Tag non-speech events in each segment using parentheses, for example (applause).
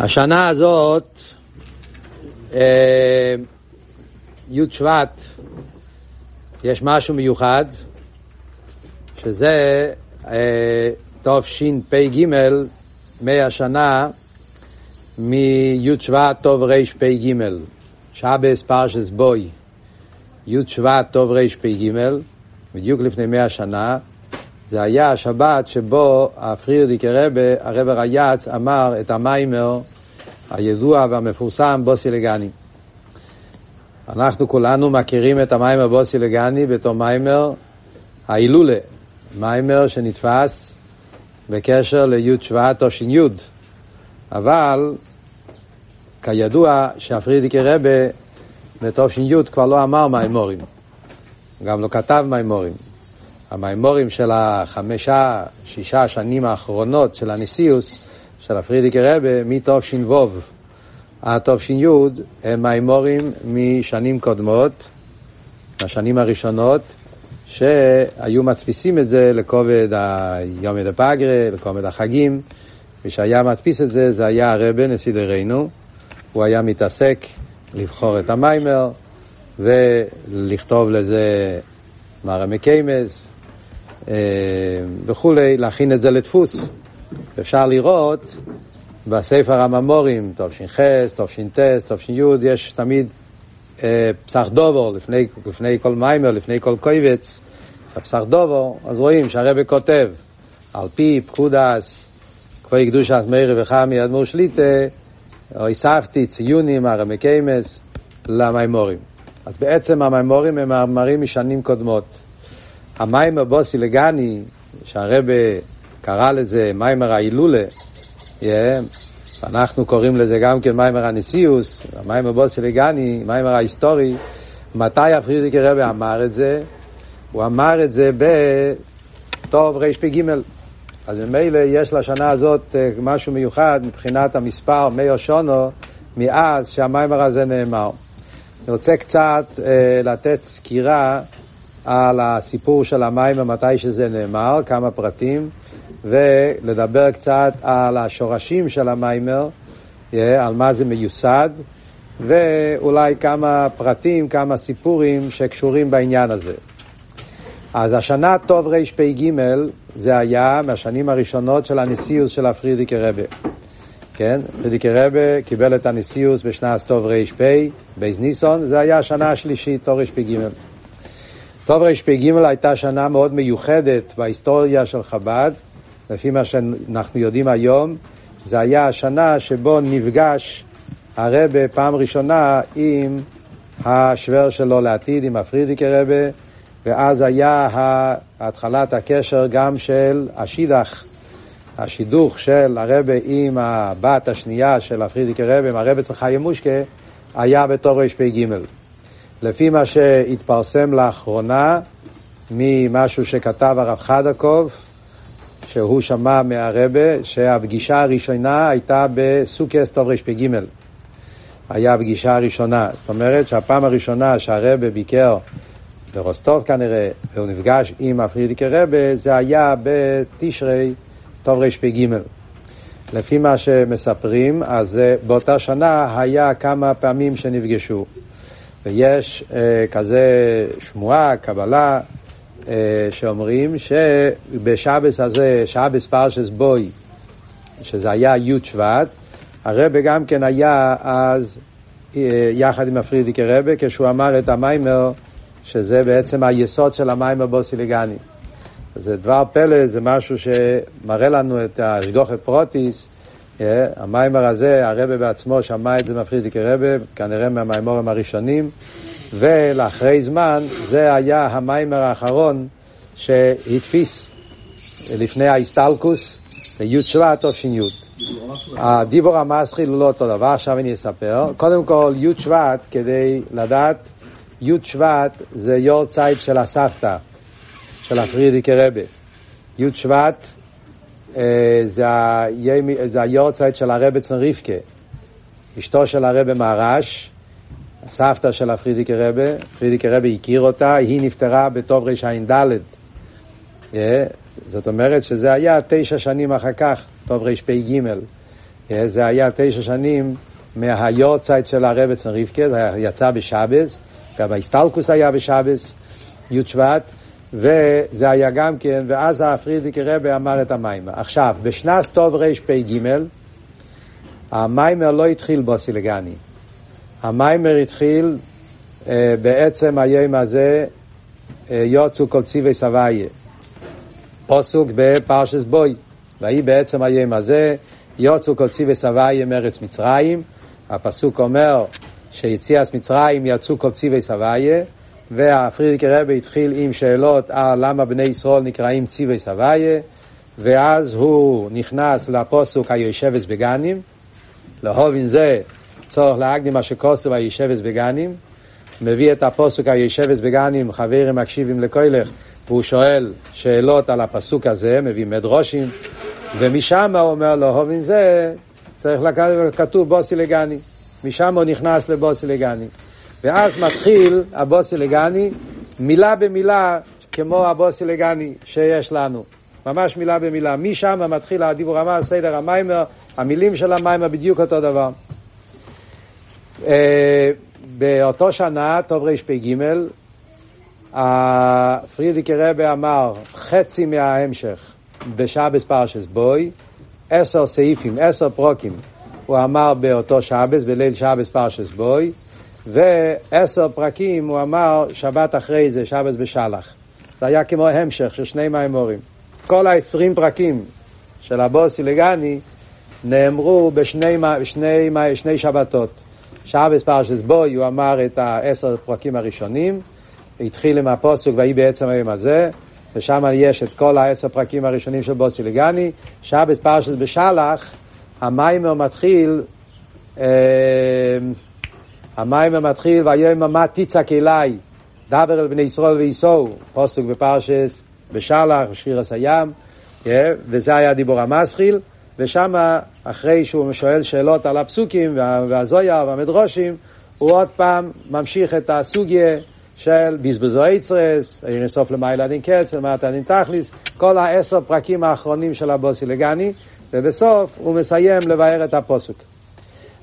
השנה הזאת, אה, י' שבט, יש משהו מיוחד, שזה אה, תשפ"ג, מאה שנה מי' שבט טוב רפ"ג, שבס פרשס בוי, י' שבט טוב רפ"ג, בדיוק לפני מאה שנה, זה היה השבת שבו הפרירדיקי רבה, הרב רייץ, אמר את המיימר הידוע והמפורסם בוסי לגני. אנחנו כולנו מכירים את המיימר בוסי לגני בתור מיימר ההילולה, מיימר שנתפס בקשר לי' שבט תש"י. אבל כידוע שהפרידיקי רבה בתש"י כבר לא אמר מיימורים, גם לא כתב מיימורים. המימורים של החמישה, שישה שנים האחרונות של הנשיאוס, של הפרידיקי רבה, מתש"ו עד תש"י, הם מימורים משנים קודמות, מהשנים הראשונות, שהיו מדפיסים את זה לכובד היום ידע פגרה, לכובד החגים, ושהיה מדפיס את זה, זה היה הרבה, נשיא דרינו, הוא היה מתעסק לבחור את המיימר ולכתוב לזה מרמי קיימס, וכולי, להכין את זה לדפוס. אפשר לראות בספר הממורים, תש"ח, תש"ט, תש"י, יש תמיד אה, פסח דובור, לפני, לפני כל מיימר, לפני כל קויבץ, הפסח דובור, אז רואים שהרבא כותב, על פי פקודס, כפי קדושת מאיר וחמי אדמו"ר שליטה, הוספתי ציונים, הרמי קיימס, למימורים. אז בעצם המימורים הם מאמרים משנים קודמות. המיימר בוסי לגני, שהרבי קרא לזה מיימר ההילולה, yeah, אנחנו קוראים לזה גם כן מיימר הנשיאוס, המיימר בוסי לגני, מיימר ההיסטורי, מתי הפריערדיקער רבי אמר את זה? הוא אמר את זה בתרפ"ג. אז ממילא יש לשנה הזאת אה, משהו מיוחד מבחינת המספר מאה שונו מאז שהמיימר הזה נאמר. אני רוצה קצת אה, לתת סקירה על הסיפור של המים ומתי שזה נאמר, כמה פרטים, ולדבר קצת על השורשים של המיימר, על מה זה מיוסד, ואולי כמה פרטים, כמה סיפורים שקשורים בעניין הזה. אז השנה טוב רפ"ג זה היה מהשנים הראשונות של הנשיאוס של הפרידיקי רבה. כן, פריערדיקער רבי קיבל את הנשיאוס בשנת תר"פ, בייז ניסון, זה היה השנה השלישית, תרפ"ג. תרפ"ג הייתה שנה מאוד מיוחדת בהיסטוריה של חב"ד, לפי מה שאנחנו יודעים היום, זה היה השנה שבו נפגש הרבי פעם ראשונה עם השווער שלו לעתיד, עם הפריערדיקער רבי, ואז היה התחלת הקשר גם של השידוך, השידוך של הרבה עם הבת השנייה של הפרידיקי רבה, עם הרבה צחי מושקה, היה בתור רפ"ג. לפי מה שהתפרסם לאחרונה, ממשהו שכתב הרב חדקוב, שהוא שמע מהרבה, שהפגישה הראשונה הייתה בסוכס טוב רפ"ג. היה הפגישה הראשונה. זאת אומרת שהפעם הראשונה שהרבה ביקר ברוסטוב כנראה, והוא נפגש עם הפרידיקי רבה, זה היה בתשרי טוב רפ"ג. לפי מה שמספרים, אז באותה שנה היה כמה פעמים שנפגשו. ויש אה, כזה שמועה, קבלה, אה, שאומרים שבשבס הזה, שבס פרשס בוי, שזה היה י' שבט, הרבה גם כן היה אז אה, יחד עם הפרידיקי רבה, כשהוא אמר את המיימר, שזה בעצם היסוד של המיימר בוסיליגני. זה דבר פלא, זה משהו שמראה לנו את השגחת פרטית, המיימר הזה, הרבי בעצמו שמע את זה מפריערדיקער רבי, כנראה מהמיימורים הראשונים, ולאחרי זמן זה היה המיימר האחרון שהדפיס לפני ההסתלקוס, בי' שבט תש"י. הדיבור המתחיל הוא לא אותו דבר, עכשיו אני אספר. קודם כל, י' שבט, כדי לדעת, י' שבט זה יורצייט של הסבתא, של הפרידיקי רבה. י' שבט זה היורצייט של הרב אצל רבקה, אשתו של הרב מהרש, הסבתא של הפרידיקי רבה, פרידיקי רבה הכיר אותה, היא נפטרה בטוב רע"ד. זאת אומרת שזה היה תשע שנים אחר כך, טוב רפ"ג. זה היה תשע שנים מהיורצייט של הרעבעצין רבקה, זה יצא בשבס, גם ההסתלקוס היה בשבס, י' שבט, וזה היה גם כן, ואז הפריערדיקער רבי אמר את המיימר. עכשיו, בשנס תרפ"ג, המיימר לא התחיל בוסי לגני. המיימר התחיל אה, בעצם היום הזה, אה, יצאו כל צבאות. פוסוק בפרשס בוי. ויהי בעצם היום הזה, יוצאו ציווי סבייה מארץ מצרים. הפסוק אומר שיציאת מצרים יצאו ציווי סבייה. והפרידיקי רבי התחיל עם שאלות על למה בני ישראל נקראים ציווי סבייה, ואז הוא נכנס לפוסוק היושבס בגנים, להובין זה צורך להקדים מה שכוסו היושבס בגנים, מביא את הפוסוק היושבס בגנים, חברים מקשיבים לכוילך, והוא שואל שאלות על הפסוק הזה, מביא מדרושים, ומשם הוא אומר לו, הובין זה, צריך לקחת, כתוב בוסי לגני, משם הוא נכנס לבוסי לגני. ואז מתחיל הבוסי לגני, מילה במילה, כמו הבוסי לגני שיש לנו. ממש מילה במילה. משם מתחיל הדיבור המה, סדר המיימר, המילים של המיימר בדיוק אותו דבר. אה, באותו שנה, טוב רפ"ג, פרידיקי רבי אמר חצי מההמשך בשבס פרשס בוי, עשר סעיפים, עשר פרוקים, הוא אמר באותו שבס, בליל שבס פרשס בוי, ועשר פרקים הוא אמר שבת אחרי זה, שבס בשלח. זה היה כמו המשך של שני מימורים. כל העשרים פרקים של הבוסי לגני נאמרו בשני שני, שני שבתות. שבס פרשס בוי הוא אמר את העשר פרקים הראשונים, התחיל עם הפוסוק ויהי בעצם היום הזה, ושם יש את כל העשר פרקים הראשונים של בוסי לגני. שבס פרשס בשלח, המיימר מתחיל אה, המים מתחיל, ויאמר מה תצעק אליי, דבר אל בני ישראל וייסעו, פוסק בפרשס, בשלח, בשירס הים, וזה היה דיבור המסחיל, ושם אחרי שהוא שואל שאלות על הפסוקים והזויה והמדרושים, הוא עוד פעם ממשיך את הסוגיה של בזבזו איצרס, אין סוף למעלה דין קץ, למטה דין תכליס, כל העשר פרקים האחרונים של הבוסי לגני, ובסוף הוא מסיים לבאר את הפוסק.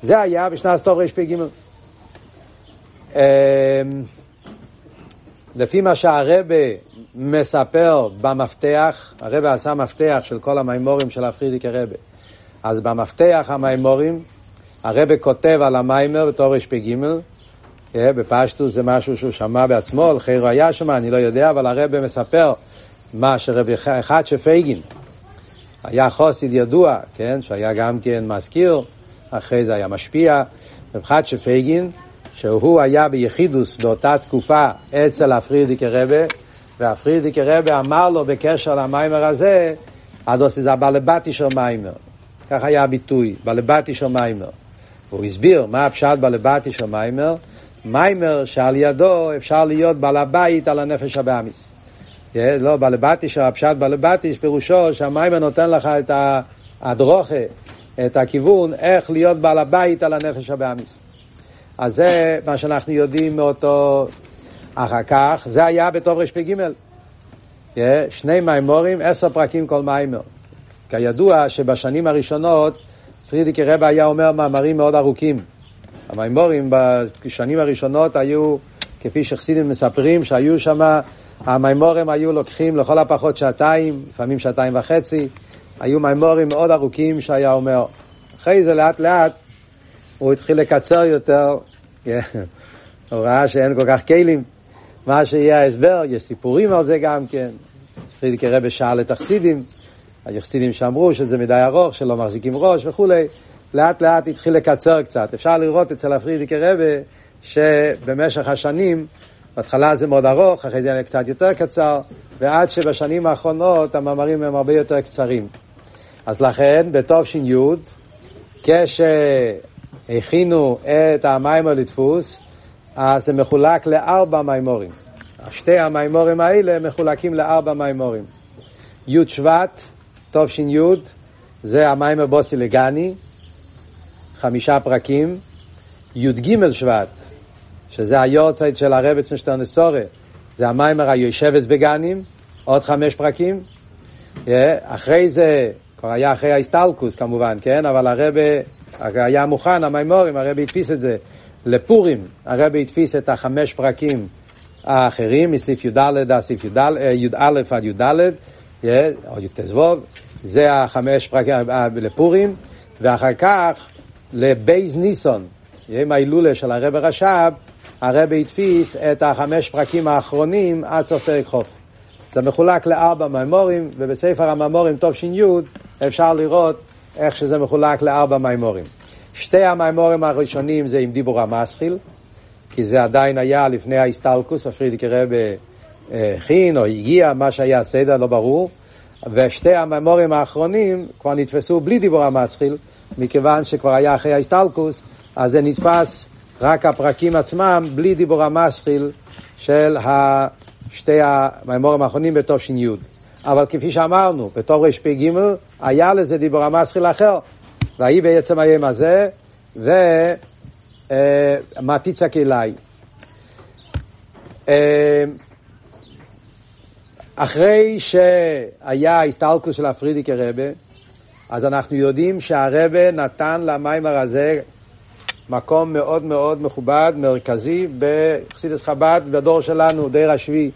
זה היה בשנת סטוב רפ"ג. אמ, לפי מה שהרבה מספר במפתח, הרבה עשה מפתח של כל המימורים של הפרידיק הרבה. אז במפתח המימורים, הרבה כותב על המיימר בתור רפ"ג, אה, בפשטוס זה משהו שהוא שמע בעצמו, לחייר היה שם, אני לא יודע, אבל הרבה מספר מה שרבי אחד שפייגין, היה חוסיד ידוע, כן, שהיה גם כן מזכיר, אחרי זה היה משפיע, רבי אחד שפייגין, שהוא היה ביחידוס באותה תקופה אצל הפרידיקי רבה, והפרידיקי רבה אמר לו בקשר למיימר הזה, אדוס זה הבעלבתי של מיימר. כך היה הביטוי, בעלבתי של מיימר. והוא הסביר מה הפשט בעלבתי של מיימר, מיימר שעל ידו אפשר להיות בעל הבית על הנפש הבאמיס. לא, בעלבתי של הפשט בעלבתי, פירושו שהמיימר נותן לך את הדרוכה, את הכיוון, איך להיות בעל הבית על הנפש הבאמיס. אז זה מה שאנחנו יודעים מאותו אחר כך, זה היה בטוב רפ"ג. שני מימורים, עשר פרקים כל מיימר. כידוע שבשנים הראשונות פרידיקי רבה היה אומר מאמרים מאוד ארוכים. המימורים בשנים הראשונות היו, כפי שחסידים מספרים, שהיו שם, המימורים היו לוקחים לכל הפחות שעתיים, לפעמים שעתיים וחצי. היו מימורים מאוד ארוכים שהיה אומר. אחרי זה לאט לאט הוא התחיל לקצר יותר, כן. הוא ראה שאין כל כך כלים. מה שיהיה ההסבר, יש סיפורים על זה גם כן. פרידיקי רבי שאל את החסידים שאמרו שזה מדי ארוך, שלא מחזיקים ראש וכולי. לאט לאט התחיל לקצר קצת. אפשר לראות אצל הפרידיקי רבי שבמשך השנים, בהתחלה זה מאוד ארוך, אחרי זה קצת יותר קצר, ועד שבשנים האחרונות המאמרים הם הרבה יותר קצרים. אז לכן, בתש"י, כש... הכינו את המיימור לדפוס, אז זה מחולק לארבע מיימורים. שתי המיימורים האלה מחולקים לארבע מיימורים. י' שבט, תש"י, זה המיימור בוסי לגני, חמישה פרקים. י"ג שבט, שזה היורצייט של הרבץ משטרנסורי, זה המיימר היושבס בגנים, עוד חמש פרקים. אחרי זה כבר היה אחרי ההסטלקוס כמובן, כן? אבל הרבה היה מוכן, המימורים, הרבה הדפיס את זה. לפורים, הרבה הדפיס את החמש פרקים האחרים, מסעיף י"ד עד סעיף י"א עד י"ד, או י"ט"ו, זה החמש פרקים לפורים, ואחר כך לבייז ניסון, יום ההילולה של הרב רש"ב, הרב הדפיס את החמש פרקים האחרונים עד סוף פרק חוף. זה מחולק לארבע מימורים, ובספר המימורים תש"י אפשר לראות איך שזה מחולק לארבע מימורים. שתי המימורים הראשונים זה עם דיבור המסחיל, כי זה עדיין היה לפני ההסטלקוס, הפרידיקי רב הכין או הגיע, מה שהיה הסדר, לא ברור. ושתי המימורים האחרונים כבר נתפסו בלי דיבור המסחיל, מכיוון שכבר היה אחרי ההסטלקוס, אז זה נתפס רק הפרקים עצמם בלי דיבור המסחיל של שתי המימורים האחרונים בתש"י. אבל כפי שאמרנו, בתור רפ"ג היה לזה דיבור המסחיל אחר. ויהי בעצם היום הזה, ומטיצה כלאי. אחרי שהיה ההסתלקוס של הפרידיקי רבה, אז אנחנו יודעים שהרבה נתן למיימר הזה מקום מאוד מאוד מכובד, מרכזי, בחסידס חב"ד, בדור שלנו, דיר השביעי.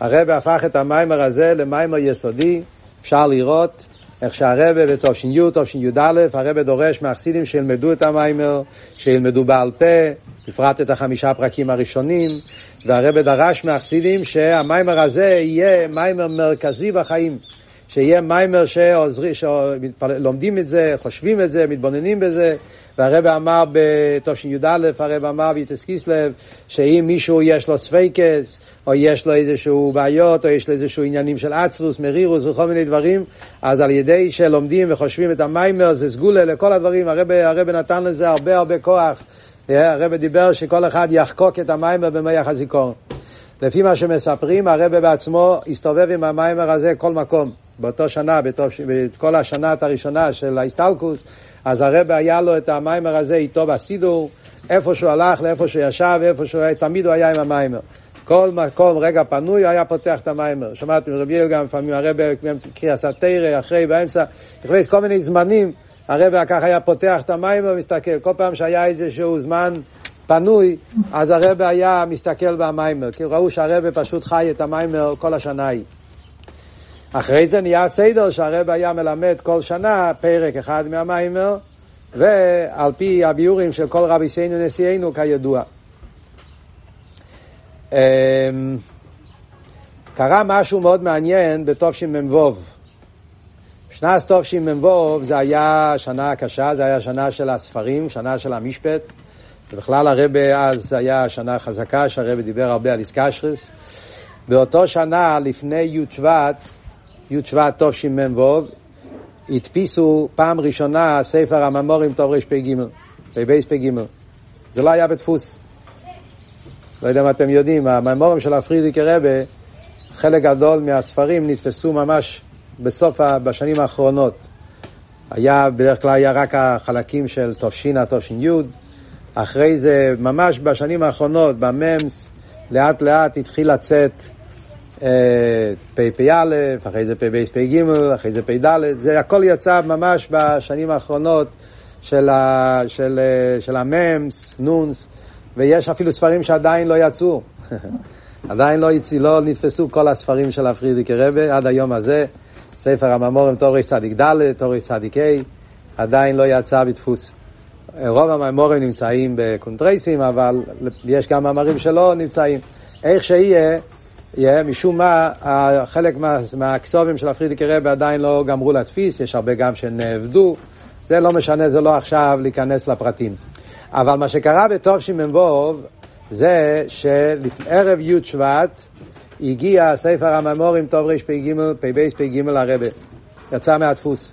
הרבה הפך את המיימר הזה למיימר יסודי, אפשר לראות איך שהרבה בתש"י, תש"י-י"א, הרבה דורש מהחסידים שילמדו את המיימר, שילמדו בעל פה, בפרט את החמישה פרקים הראשונים, והרבי דרש מהחסידים שהמיימר הזה יהיה מיימר מרכזי בחיים. שיהיה מיימר שלומדים את זה, חושבים את זה, מתבוננים בזה, והרבי אמר בתשי"א, הרבי אמר בי"ט כסלו, שאם מישהו יש לו ספיקות, או יש לו איזשהו בעיות, או יש לו איזשהו עניינים של עצבוס, מרירוס וכל מיני דברים, אז על ידי שלומדים וחושבים את המיימר, זה סגולה לכל הדברים, הרבי, הרבי נתן לזה הרבה הרבה כוח. הרב דיבר שכל אחד יחקוק את המיימר במח הזיכרון. לפי מה שמספרים, הרב בעצמו הסתובב עם המיימר הזה כל מקום. באותו שנה, בכל השנה הראשונה של ההסטלקוס, אז הרב היה לו את המיימר הזה איתו בסידור, איפה שהוא הלך, לאיפה שהוא ישב, איפה שהוא היה, תמיד הוא היה עם המיימר. כל מקום, רגע פנוי, היה פותח את המיימר. שמעתי מרבי יל גם, לפעמים הרב קריאה סאטיירה, אחרי, באמצע, נכנס כל מיני זמנים, הרב ככה היה פותח את המיימר, מסתכל. כל פעם שהיה איזשהו זמן פנוי, אז הרב היה מסתכל במיימר, כי ראו שהרב פשוט חי את המיימר כל השנה ההיא. אחרי זה נהיה סדר שהרב היה מלמד כל שנה פרק אחד מהמיימר, ועל פי הביורים של כל רבי סיינו נשיאנו כידוע. אמ, קרה משהו מאוד מעניין בתשמ"ו. שנת תשמ"ו זה היה שנה קשה, זה היה שנה של הספרים, שנה של המשפט. ובכלל הרבה אז היה שנה חזקה, שהרבה דיבר הרבה על איסקשרס. באותו שנה, לפני י' שבט, י' שבט תשמ"ו, הדפיסו פעם ראשונה ספר הממורים תרפ"ג, פ"ג. זה לא היה בדפוס. לא יודע אם אתם יודעים, הממורים של הפרידיקי רבה, חלק גדול מהספרים נתפסו ממש בסוף, בשנים האחרונות. היה, בדרך כלל היה רק החלקים של תש"ע, תש"י, אחרי זה, ממש בשנים האחרונות, בממס, לאט לאט התחיל לצאת פ"פ א', אחרי זה פ"ב, פ"ג, אחרי זה פ"ד, זה הכל יצא ממש בשנים האחרונות של, ה, של, של הממס, נונס, ויש אפילו ספרים שעדיין לא יצאו. (laughs) עדיין לא, יצא, לא נתפסו כל הספרים של הפרידיקי רבה עד היום הזה. ספר הממורים תורש צדיק ד', תורש צדיק ה', עדיין לא יצא בדפוס. רוב הממורים נמצאים בקונטרייסים, אבל יש גם מאמרים שלא נמצאים. איך שיהיה, יהיה, משום מה, חלק מה, מהכסובים של הפרידיקי רבי עדיין לא גמרו להדפיס, יש הרבה גם שנאבדו, זה לא משנה, זה לא עכשיו להיכנס לפרטים. אבל מה שקרה בתשמ"ו זה שלערב י' שבט הגיע ספר הממורים טוב רפ"ג, פ"ב, פ"ג לרבה. יצא מהדפוס.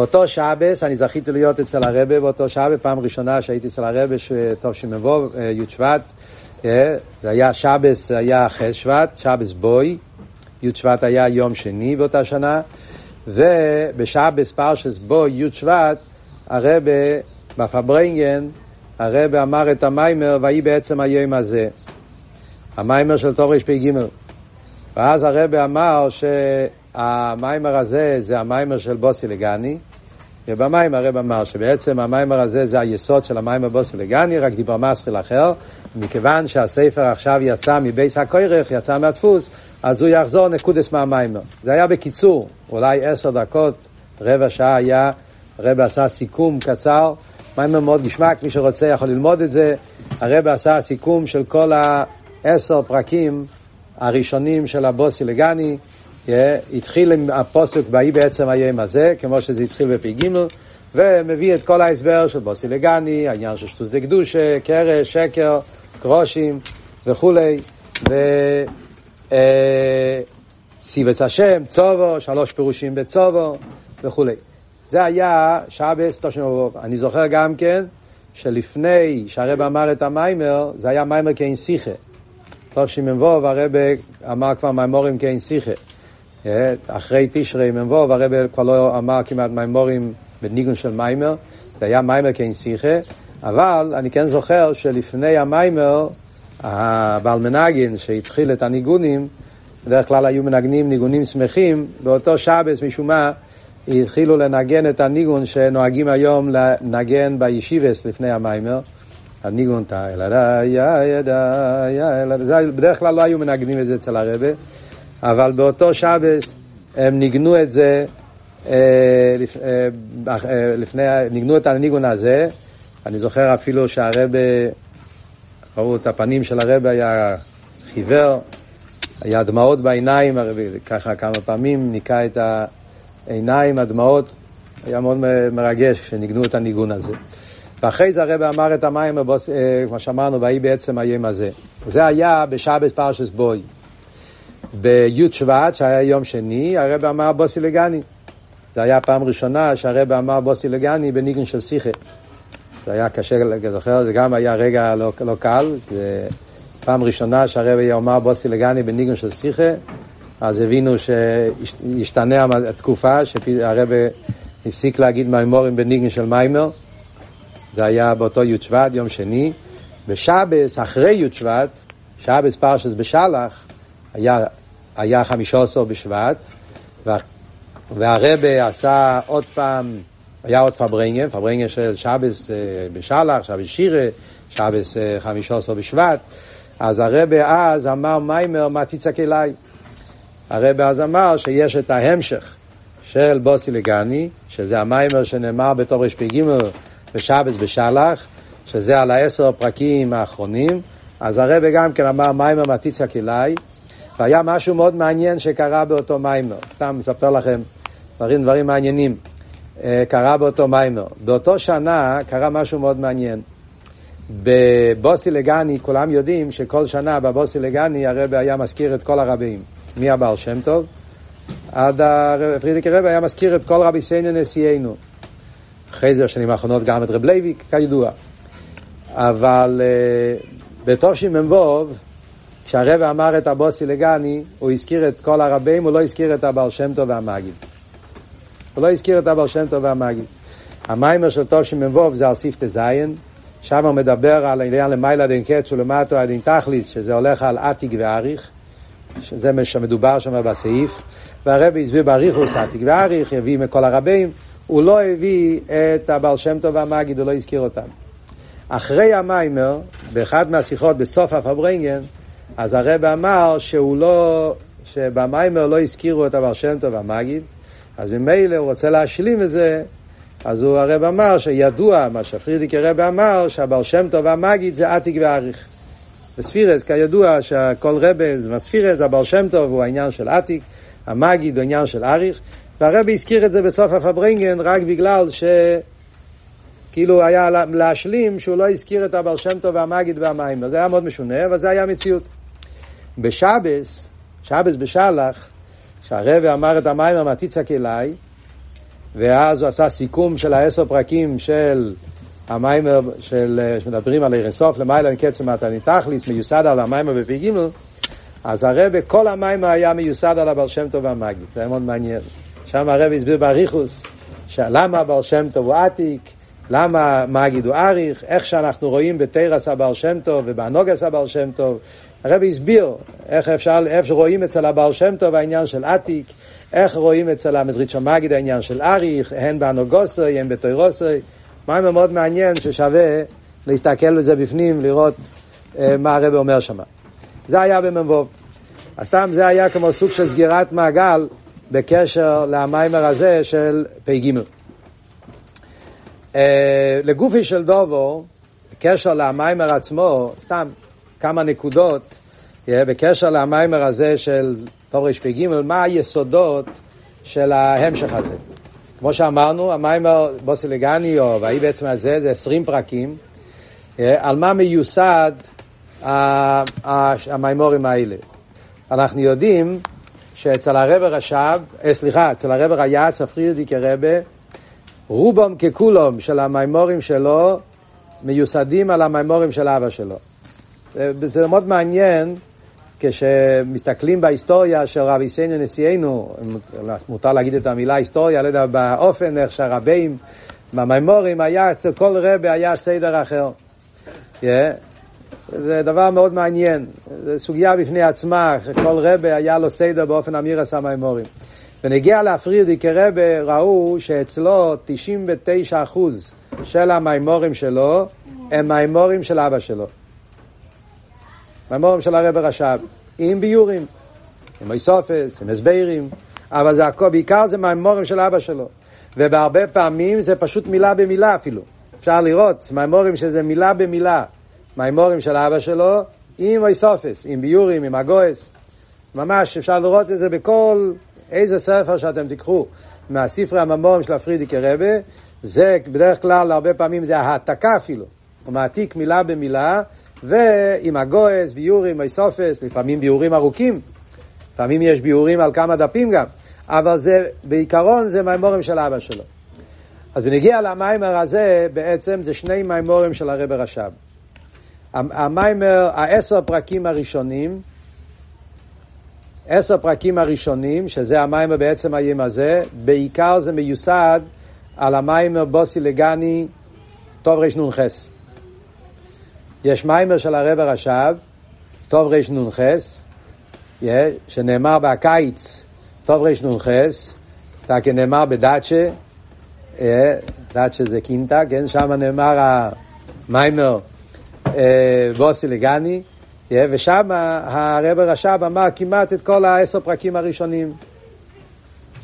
באותו שבס, אני זכיתי להיות אצל הרבה באותו שבס, פעם ראשונה שהייתי אצל הרבה, תשמ"ו, י' שבט. אה, זה היה שבס, היה חס שבט, שבס בוי, י' שבט היה יום שני באותה שנה, ובשבס פרשס בוי, י' שבט, הרבי בפארברענגען, הרבי אמר את המיימר, ויהי בעצם היום הזה. המיימר של תרפ"ג. ואז הרבי אמר המיימר הזה זה המיימר של בוסי לגני, ובמיימר הרבי אמר שבעצם המיימר הזה זה היסוד של המיימר בוסי לגני, רק דיבור המתחיל אחר, מכיוון שהספר עכשיו יצא מבית הכורך, יצא מהדפוס, אז הוא יחזור נקודס מהמיימר. זה היה בקיצור, אולי עשר דקות, רבע שעה היה, הרב עשה סיכום קצר, מיימר מאוד גשמק, מי שרוצה יכול ללמוד את זה, הרב עשה סיכום של כל העשר פרקים הראשונים של הבוסי לגני, התחיל עם הפוסק באי בעצם היום הזה, כמו שזה התחיל בפ"ג, ומביא את כל ההסבר של בוסי לגני, העניין של שטוס דקדושה, קרש, שקר, קרושים וכולי, ו... אה, השם, צובו, שלוש פירושים בצובו וכולי. זה היה בעשר תשנובוב. אני זוכר גם כן שלפני שהרבא אמר את המיימר, זה היה מיימר כאין. טוב שמ"ו הרב אמר כבר מימורים כאין שיחה. אה, אחרי תשרי מ"ו הרב כבר לא אמר כמעט מימורים בניגון של מיימר, זה היה מיימר כאין שיחה, אבל אני כן זוכר שלפני המיימר, הבעל מנגן שהתחיל את הניגונים, בדרך כלל היו מנגנים ניגונים שמחים, באותו שבס משום מה התחילו לנגן את הניגון שנוהגים היום לנגן בישיבס לפני המיימר. הניגון תא בדרך כלל לא היו מנגנים את זה אצל הרבה, אבל באותו שבס הם ניגנו את זה, לפני, ניגנו את הניגון הזה, אני זוכר אפילו שהרבה, ראו את הפנים של הרבה היה חיוור, היה דמעות בעיניים, ככה כמה פעמים ניקה את העיניים, הדמעות, היה מאוד מרגש כשניגנו את הניגון הזה. ואחרי זה הרב אמר את המים, כמו שאמרנו, ויהי בעצם היום הזה. זה היה בשבס פרשס בוי. בי' שבט, שהיה יום שני, הרב אמר בוסי לגני. זה היה הפעם ראשונה שהרב אמר בוסי לגני בניגן של שיחה. זה היה קשה לזוכר, זה גם היה רגע לא, לא קל. זה פעם ראשונה שהרב אמר בוסי לגני בניגן של שיחה, אז הבינו שהשתנה התקופה, שהרב הפסיק להגיד מימורים בניגן של מיימר. זה היה באותו י' שבט, יום שני. בשבס, אחרי י' שבט, שבס פרשס בשלח, היה, היה חמישה עשר בשבט, וה, והרבי עשה עוד פעם, היה עוד פארברענגען, פארברענגען של שבס בשלח, שבס שירה, שבס חמישה עשר בשבט, אז הרבי אז אמר מיימר מה תצעק אליי. הרבי אז אמר שיש את ההמשך של בוסי לגני, שזה המיימר שנאמר בתור רשפ"ג בשבס בשלח, שזה על העשר הפרקים האחרונים, אז הרבה גם כן אמר מיימר מתיצה כלאי, והיה משהו מאוד מעניין שקרה באותו מיימר, סתם מספר לכם דברים, דברים מעניינים, קרה באותו מיימר. באותו שנה קרה משהו מאוד מעניין. בבוסי לגני כולם יודעים שכל שנה בבוסי לגני הרבה היה מזכיר את כל הרבים. מי הבעל שם טוב? עד פרידיק הרבה היה מזכיר את כל רבי סיינו נשיאנו. אחרי זה בשנים האחרונות גם את רב לוי, כידוע. אבל uh, בתושמ"ו, כשהרב אמר את הבוסי לגני, הוא הזכיר את כל הרבים, הוא לא הזכיר את הבעל שם טוב והמגיד. הוא לא הזכיר את הבעל שם טוב והמגיד. המיימר של תושמ"ו זה על ספטה זין, שם הוא מדבר על העניין למעלה דין קץ ולמטו הדין תכליס, שזה הולך על עתיק ואריך, שזה מה שמדובר שם בסעיף, והרבי הסביר באריכוס עתיק ואריך, יביא מכל הרבים, הוא לא הביא את הבעל שם טוב והמגיד, הוא לא הזכיר אותם. אחרי המיימר, באחד מהשיחות בסוף הפברנגן, אז הרב אמר שהוא לא, שבמיימר לא הזכירו את הבעל שם טוב והמגיד, אז ממילא הוא רוצה להשלים את זה, אז הוא הרב אמר שידוע, מה שפרידיק הרב אמר, שהבעל שם טוב והמגיד זה עתיק ואריך. בספירס, כידוע שכל רבז, בספירס, הבעל שם טוב הוא העניין של עתיק, המגיד הוא העניין של אריך, והרבי הזכיר את זה בסוף הפברנגן רק בגלל ש... כאילו היה להשלים שהוא לא הזכיר את הבעל שם טוב והמגיד והמים. זה היה מאוד משונה, אבל זה היה מציאות. בשבס, שבס בשלח, שהרבי אמר את המים המתיצק אליי, ואז הוא עשה סיכום של העשר פרקים של המיימר של, שמדברים על ערן סוף, למעלה אין קצר מתני תכליס, מיוסד על המיימר בפי גימל, אז הרבה, כל המיימר היה מיוסד על הבעל שם טוב והמגיד, זה היה מאוד מעניין. שם הרב הסביר באריכוס, למה הבעל שם טוב הוא עתיק, למה מגיד הוא אריך, איך שאנחנו רואים בתרס הבעל שם טוב ובאנוגס הבעל שם טוב, הרבי הסביר איך אפשר, איך רואים אצל הבעל שם טוב העניין של עתיק, איך רואים אצל המזריץ' המגיד העניין של אריך, הן באנוגוסוי, הן בתוירוסוי, מים מאוד מעניין ששווה להסתכל בזה בפנים, לראות אה, מה הרבי אומר שם. זה היה במ"ו. אז סתם זה היה כמו סוג של סגירת מעגל בקשר למיימר הזה של פ"ג. אה, לגופי של דובו, בקשר למיימר עצמו, סתם כמה נקודות, בקשר למיימר הזה של תרפ"ג, מה היסודות של ההמשך הזה. כמו שאמרנו, המיימר בוסילגני, או והאי בעצם הזה, זה עשרים פרקים, אה, על מה מיוסד המיימורים האלה. אנחנו יודעים שאצל הרב רש"ב, אה, סליחה, אצל הרב ריאץ, הפרידיקי רבה, רובם ככולם של המיימורים שלו מיוסדים על המיימורים של אבא שלו. אה, זה מאוד מעניין כשמסתכלים בהיסטוריה של רבי סיינו נשיאנו, מותר להגיד את המילה היסטוריה, לא יודע, באופן איך שהרבים, במיימורים, היה אצל כל רבי היה סדר אחר. Yeah. זה דבר מאוד מעניין, זו סוגיה בפני עצמה, כל רבה היה לו סדר באופן אמיר עשה מימורים. ונגיע להפרידי כרבה, ראו שאצלו 99% של המימורים שלו הם מימורים של אבא שלו. מימורים של הרב רש"ב, עם ביורים, עם איסופס, עם הסברים, אבל זה הכל, בעיקר זה מימורים של אבא שלו. ובהרבה פעמים זה פשוט מילה במילה אפילו. אפשר לראות מימורים שזה מילה במילה. מימורים של אבא שלו עם איסופס, עם ביורים, עם הגויס. ממש אפשר לראות את זה בכל איזה ספר שאתם תיקחו מהספרי הממורים של הפרידיקי רבה. זה בדרך כלל, הרבה פעמים זה העתקה אפילו. הוא מעתיק מילה במילה, ועם הגויס, ביורים, איסופס, לפעמים ביורים ארוכים. לפעמים יש ביורים על כמה דפים גם. אבל זה, בעיקרון זה מימורים של אבא שלו. אז בנגיע למיימר הזה, בעצם זה שני מימורים של הרב רש"ב. המיימר, העשר פרקים הראשונים, עשר פרקים הראשונים, שזה המיימר בעצם היום הזה, בעיקר זה מיוסד על המיימר בוסי לגני טוב רנ"ח. יש מיימר של הרב הרש"ב, טוב רנ"ח, שנאמר בקיץ, טוב רנ"ח, נאמר בדאצ'ה, דאצ'ה זה קינטה, כן, שם נאמר המיימר בוסי לגני, ושם הרב רש"ב אמר כמעט את כל העשר פרקים הראשונים.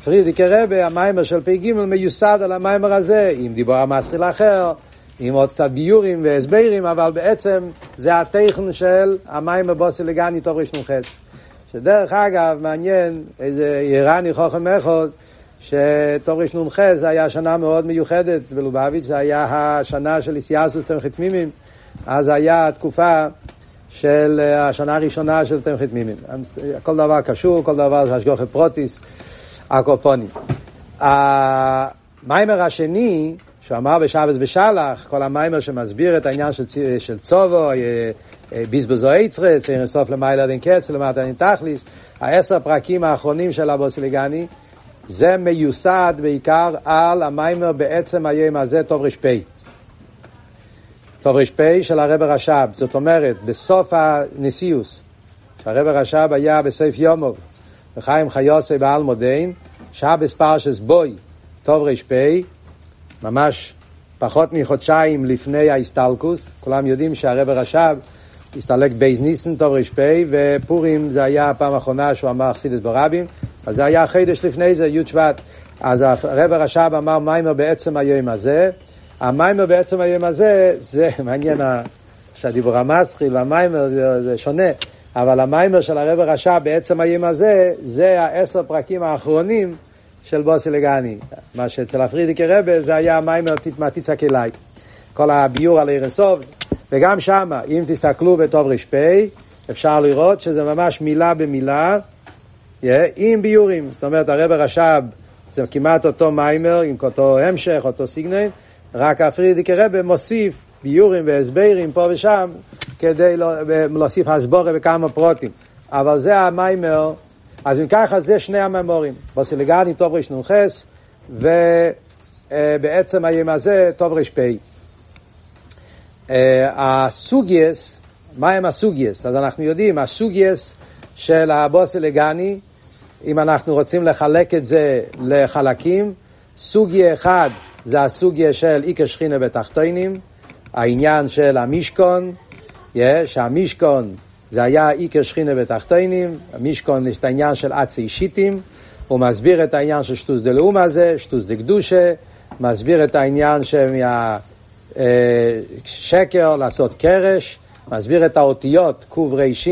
פרידיקי רבה, המיימר של פ"ג מיוסד על המיימר הזה, עם דיבור המסחיל האחר, עם עוד קצת ביורים והסברים, אבל בעצם זה הטכן של המיימר בוסי לגני טוב ראשון חץ. שדרך אגב, מעניין, איזה איראני חוכם אחד, ראשון חץ זה היה שנה מאוד מיוחדת, בלובביץ' זה היה השנה של איסיאסוס תמכי תמימים. אז היה התקופה של אה, השנה הראשונה של תמחית מימים. כל דבר קשור, כל דבר זה השגוחי פרוטיס, הקופונים. המיימר השני, שהוא אמר בשבס בשלח, כל המיימר שמסביר את העניין של, של צובו, אה, אה, ביזבזו עצרס, אין סוף למעלה דין קץ, למטה דין תכליס, העשר פרקים האחרונים של אבו סליגני, זה מיוסד בעיקר על המיימר בעצם היום הזה, טוב רשפי. תר"פ של הרב רש"ב, זאת אומרת, בסוף הנשיאוס, שהרבי רש"ב היה בסוף יומוב, בחיים חיוסי בעלמא דין, שבס פרשס בוי, תר"פ, ממש פחות מחודשיים לפני ההסתלקוס, כולם יודעים שהרבי רש"ב הסתלק בב' ניסן תר"פ, ופורים זה היה הפעם האחרונה שהוא אמר חסידס ברבים, אז זה היה חודש לפני זה, י' שבט. אז הרבי רש"ב אמר מיימר בעצם היום הזה, המיימר בעצם היום הזה, זה (laughs) מעניין שהדיבור המסחיל והמיימר זה, זה שונה, אבל המיימר של הרב הרשע בעצם היום הזה, זה העשר פרקים האחרונים של בוסי לגני. מה שאצל הפרידיקי רבה זה היה המיימר תתמתיצק אליי. כל הביור על ערסוב, וגם שם, אם תסתכלו בטוב ר"פ, אפשר לראות שזה ממש מילה במילה, yeah, עם ביורים. זאת אומרת, הרב הרש"ב זה כמעט אותו מיימר, עם אותו המשך, אותו סיגנל, רק הפרידיקי רבה מוסיף ביורים והסברים פה ושם כדי לא, להוסיף הסבורה בכמה פרוטים. אבל זה המיימר, אז אם ככה זה שני המיימורים, בוסילגני טוב רנ"ח ובעצם היום הזה טוב ר"פ. הסוגייס, מה הם הסוגייס? אז אנחנו יודעים, הסוגייס של הבוס אלגני, אם אנחנו רוצים לחלק את זה לחלקים, סוגיה אחד זה הסוגיה של איקר שכינה בתחתונים, העניין של המשכון, יש, המשכון זה היה איקר שכינה בתחתונים, המשכון יש את העניין של אצי שיטים, הוא מסביר את העניין של שטוס דלאום הזה, שטוס דקדושה, מסביר את העניין שמהשקר אה, לעשות קרש, מסביר את האותיות קר"ש,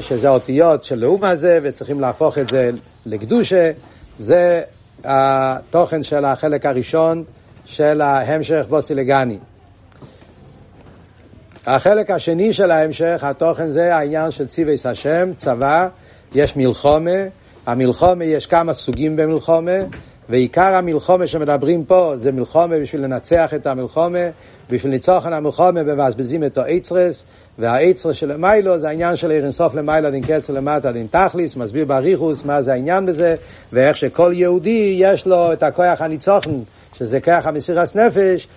שזה האותיות של לאום הזה, וצריכים להפוך את זה לקדושה, זה התוכן של החלק הראשון של ההמשך בוסילגני. החלק השני של ההמשך, התוכן זה העניין של ציוויס השם, צבא, יש מלחומה, המלחומה יש כמה סוגים במלחומה, ועיקר המלחומה שמדברים פה זה מלחומה בשביל לנצח את המלחומה, בשביל ניצוחן המלחומה מבזבזים את האצרס, והאצרס של מיילו זה העניין של ערן סוף למיילו דין קצר למטה דין תכליס, מסביר בריחוס מה זה העניין בזה, ואיך שכל יהודי יש לו את הכוח הניצוחן, שזה כוח המסירס נפש,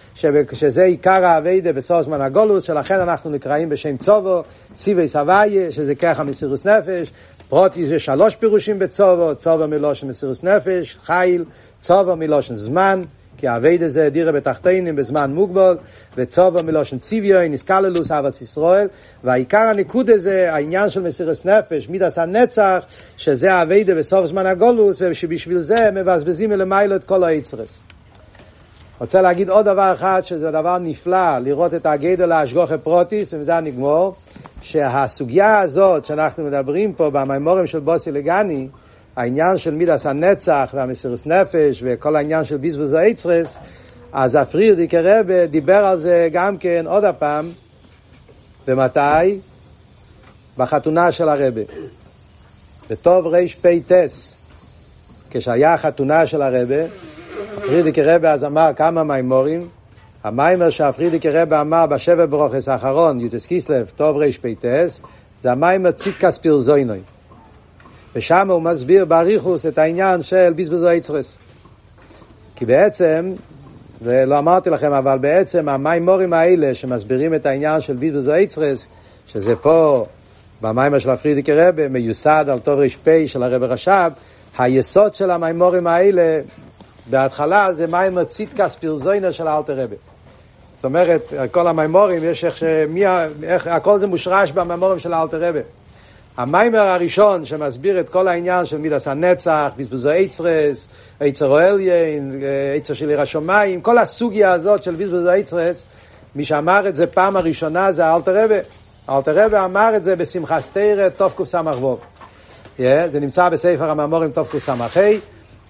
שזה עיקר האביידה בסוף זמן הגולוס, שלכן אנחנו נקראים בשם צובו, ציווי סבייה, שזה כוח המסירוס נפש, פרוטי זה שלוש פירושים בצובו, צובו מלושן מסירוס נפש, חיל, צובו מלושן זמן, כי האביידה זה דירה בתחתינים בזמן מוגבל, וצובו מלושן ציוויו, נסקללוס אבס ישראל, והעיקר הניקוד הזה, העניין של מסירוס נפש, מידס הנצח, שזה האביידה בסוף זמן הגולוס, ושבשביל זה מבזבזים מלמיילו את כל היצרס. רוצה להגיד עוד דבר אחד, שזה דבר נפלא, לראות את הגדל להשגוחי פרוטיס, ובזה נגמור, שהסוגיה הזאת שאנחנו מדברים פה במימורים של בוסי לגני, העניין של מידס הנצח והמסירוס נפש וכל העניין של ביזבוז האצרס, אז הפרירדיק הרבה דיבר על זה גם כן עוד הפעם, ומתי? בחתונה של הרבי. בתרפ"ט, כשהיה החתונה של הרבי, פרידיקער רבי אז אמר כמה מימורים, המיימר שה פרידיקער רבי אמר בשבע ברוכס האחרון, י"ט כסלו, תרפ"ט, זה המיימר צדקס פרזוינוי. ושם הוא מסביר באריכוס את העניין של בזבוז האוצרס. כי בעצם, ולא אמרתי לכם, אבל בעצם המיימורים האלה שמסבירים את העניין של בזבוז האוצרס, שזה פה במיימר של ה פרידיקער רבי, מיוסד על תר"פ של הרבי רש"ב, היסוד של המיימורים האלה בהתחלה זה מיימר צדקס פרזוינוי של אלטער רבי. זאת אומרת, כל המיימורים, יש איך, שמי, איך הכל זה מושרש במיימורים של אלטער רבי. המיימר הראשון שמסביר את כל העניין של מידס הנצח, בזבוז אוצרס, איצר אוהליין, איצר של עיר השמיים, כל הסוגיה הזאת של בזבוזו איצרס, מי שאמר את זה פעם הראשונה זה אלתר רבי. אלתר רבי אמר את זה בשמחה סתירה, תוף קס"ו. Yeah, זה נמצא בספר המאמורים תוף קס"ה.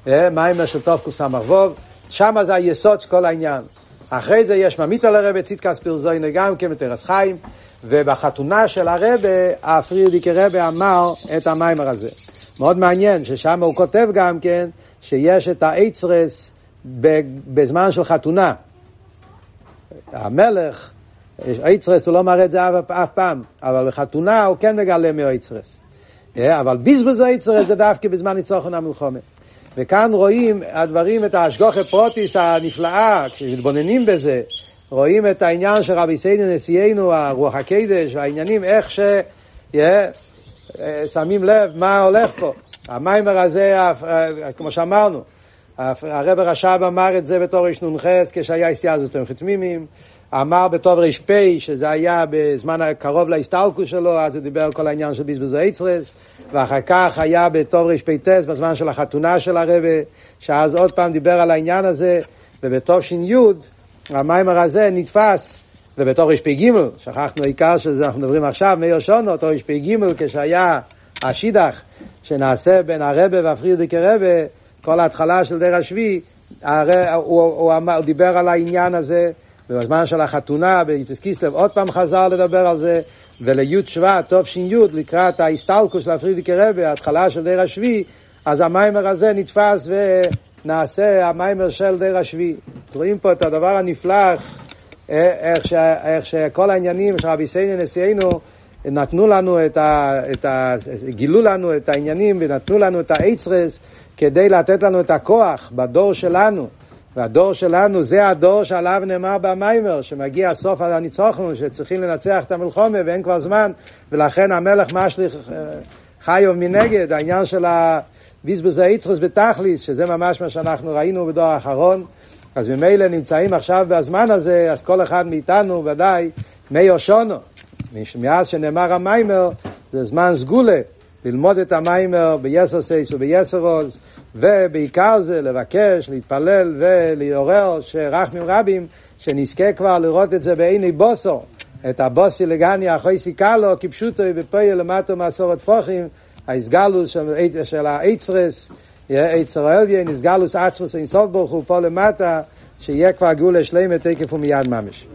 מיימר של תוף קס"ו, שם זה היסוד של כל העניין. אחרי זה יש ממית על הרבה ציטקס פרזוינה גם כן בתרס חיים, ובחתונה של הרבה, הפרידיקי רבה אמר את המיימר הזה. מאוד מעניין ששם הוא כותב גם כן שיש את האוצרס בזמן של חתונה. המלך, אוצרס הוא לא מראה את זה אף, אף פעם, אבל בחתונה הוא כן מגלה מאוצרס. אבל בזבוז האוצרס זה דווקא בזמן ניצחון המלחומה. וכאן רואים הדברים, את ההשגוחה פרוטיס הנפלאה, כשמתבוננים בזה, רואים את העניין של רבוסיינו נשיאנו, הרוח הקדש, והעניינים, איך ש... Yeah, שמים לב מה הולך פה. המיימר הזה, כמו שאמרנו, הרב רש"ב אמר את זה בתור רנ"ח כשהיה אסתיאזוס תמחתמימים, אמר בתור ר"פ שזה היה בזמן הקרוב להסתלקוס שלו, אז הוא דיבר על כל העניין של בזבוז האצרס, ואחר כך היה בתור ר"פ בזמן של החתונה של הרבה, שאז עוד פעם דיבר על העניין הזה, ובתור ש"י המיימר הזה נתפס, ובתור ר"פ שכחנו העיקר שזה אנחנו מדברים עכשיו, מאיר שונו, תור ר"פ כשהיה השידך שנעשה בין הרבה והפרידיקי רבה, כל ההתחלה של דר השביעי, הוא, הוא, הוא, הוא דיבר על העניין הזה בזמן של החתונה ביצס קיסלב, עוד פעם חזר לדבר על זה, ולי' שבט, תש"י, לקראת ההסתלקוס של הפרידיקי רבה, ההתחלה של דר השביעי, אז המיימר הזה נתפס ונעשה המיימר של דר השביעי. רואים פה את הדבר הנפלא, איך, ש, איך שכל העניינים של רבי סייני נשיאנו נתנו לנו את ה, את ה... גילו לנו את העניינים ונתנו לנו את האצרס כדי לתת לנו את הכוח בדור שלנו והדור שלנו זה הדור שעליו נאמר במיימר, שמגיע סוף הניצוחנו, שצריכים לנצח את המלחומה ואין כבר זמן, ולכן המלך משליך חיוב מנגד, העניין של הביזבוז היצחוס בתכליס, שזה ממש מה שאנחנו ראינו בדור האחרון, אז ממילא נמצאים עכשיו בזמן הזה, אז כל אחד מאיתנו ודאי מאיר שונו, מאז שנאמר המיימר, זה זמן סגולה. ללמוד את המיימר ביסר סייס וביסר עוז, ובעיקר זה לבקש, להתפלל ולעורר שרחמים רבים, שנזכה כבר לראות את זה בעיני בוסו, את הבוסי לגני אחוי סיכלו, כפשוטו בפועל למטו מסורת פוחים, ההסגלוס של, האיצרס, איצר אלגן, הסגלוס עצמוס אינסוף ברוך הוא פה למטה, שיהיה כבר גאולה שלמת תקף ומיד ממש.